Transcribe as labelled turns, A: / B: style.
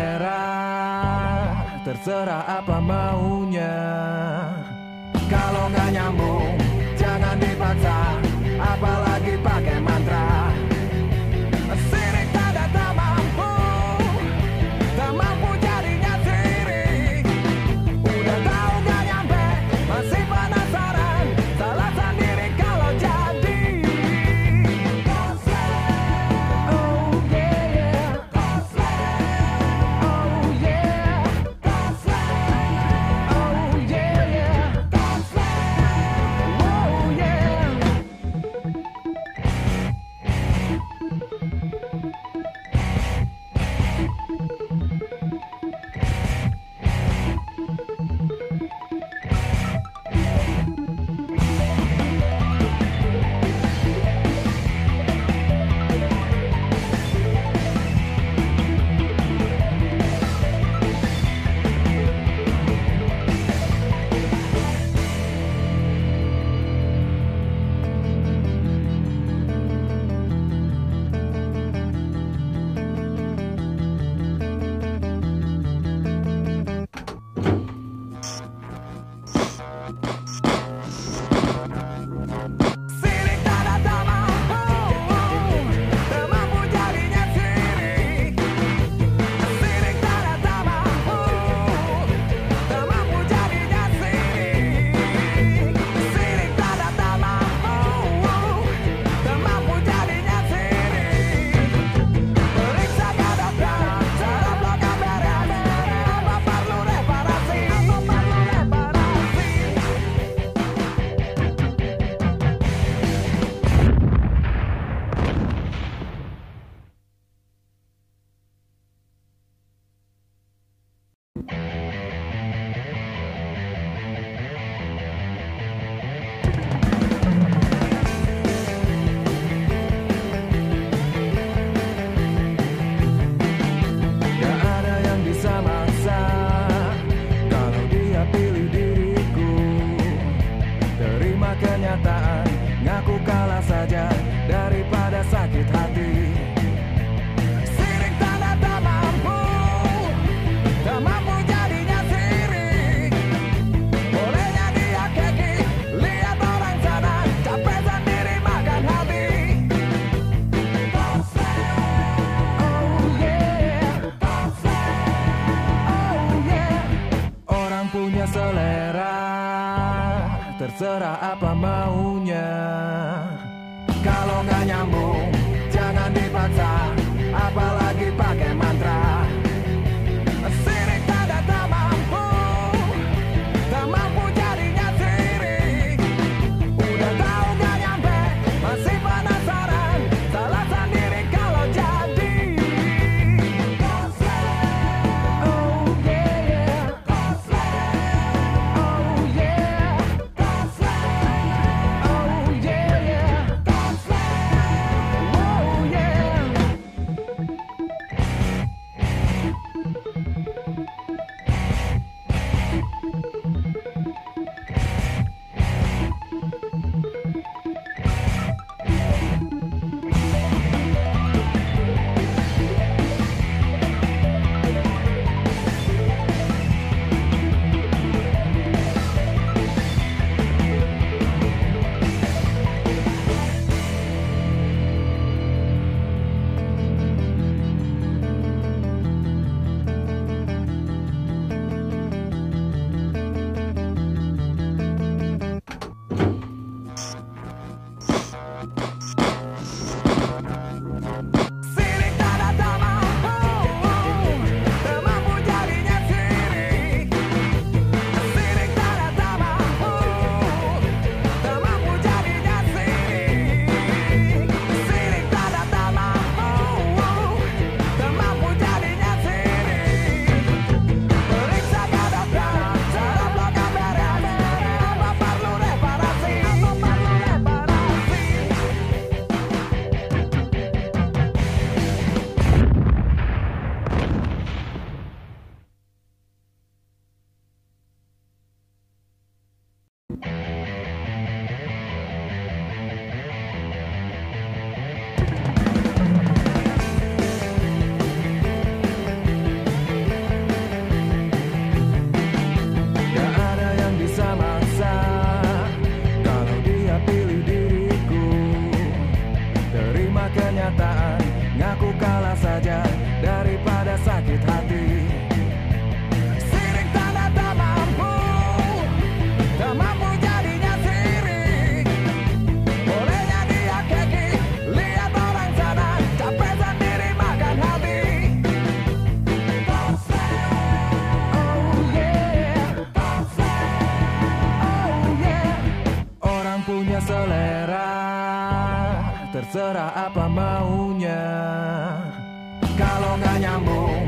A: merah Terserah apa maunya. Kalau gak nyambung Jangan dipaksa Apalagi pakai mantra. apa maunya? Kalau nggak nyambung, jangan dipaksa. Terserah apa maunya. Kalau nggak nyambung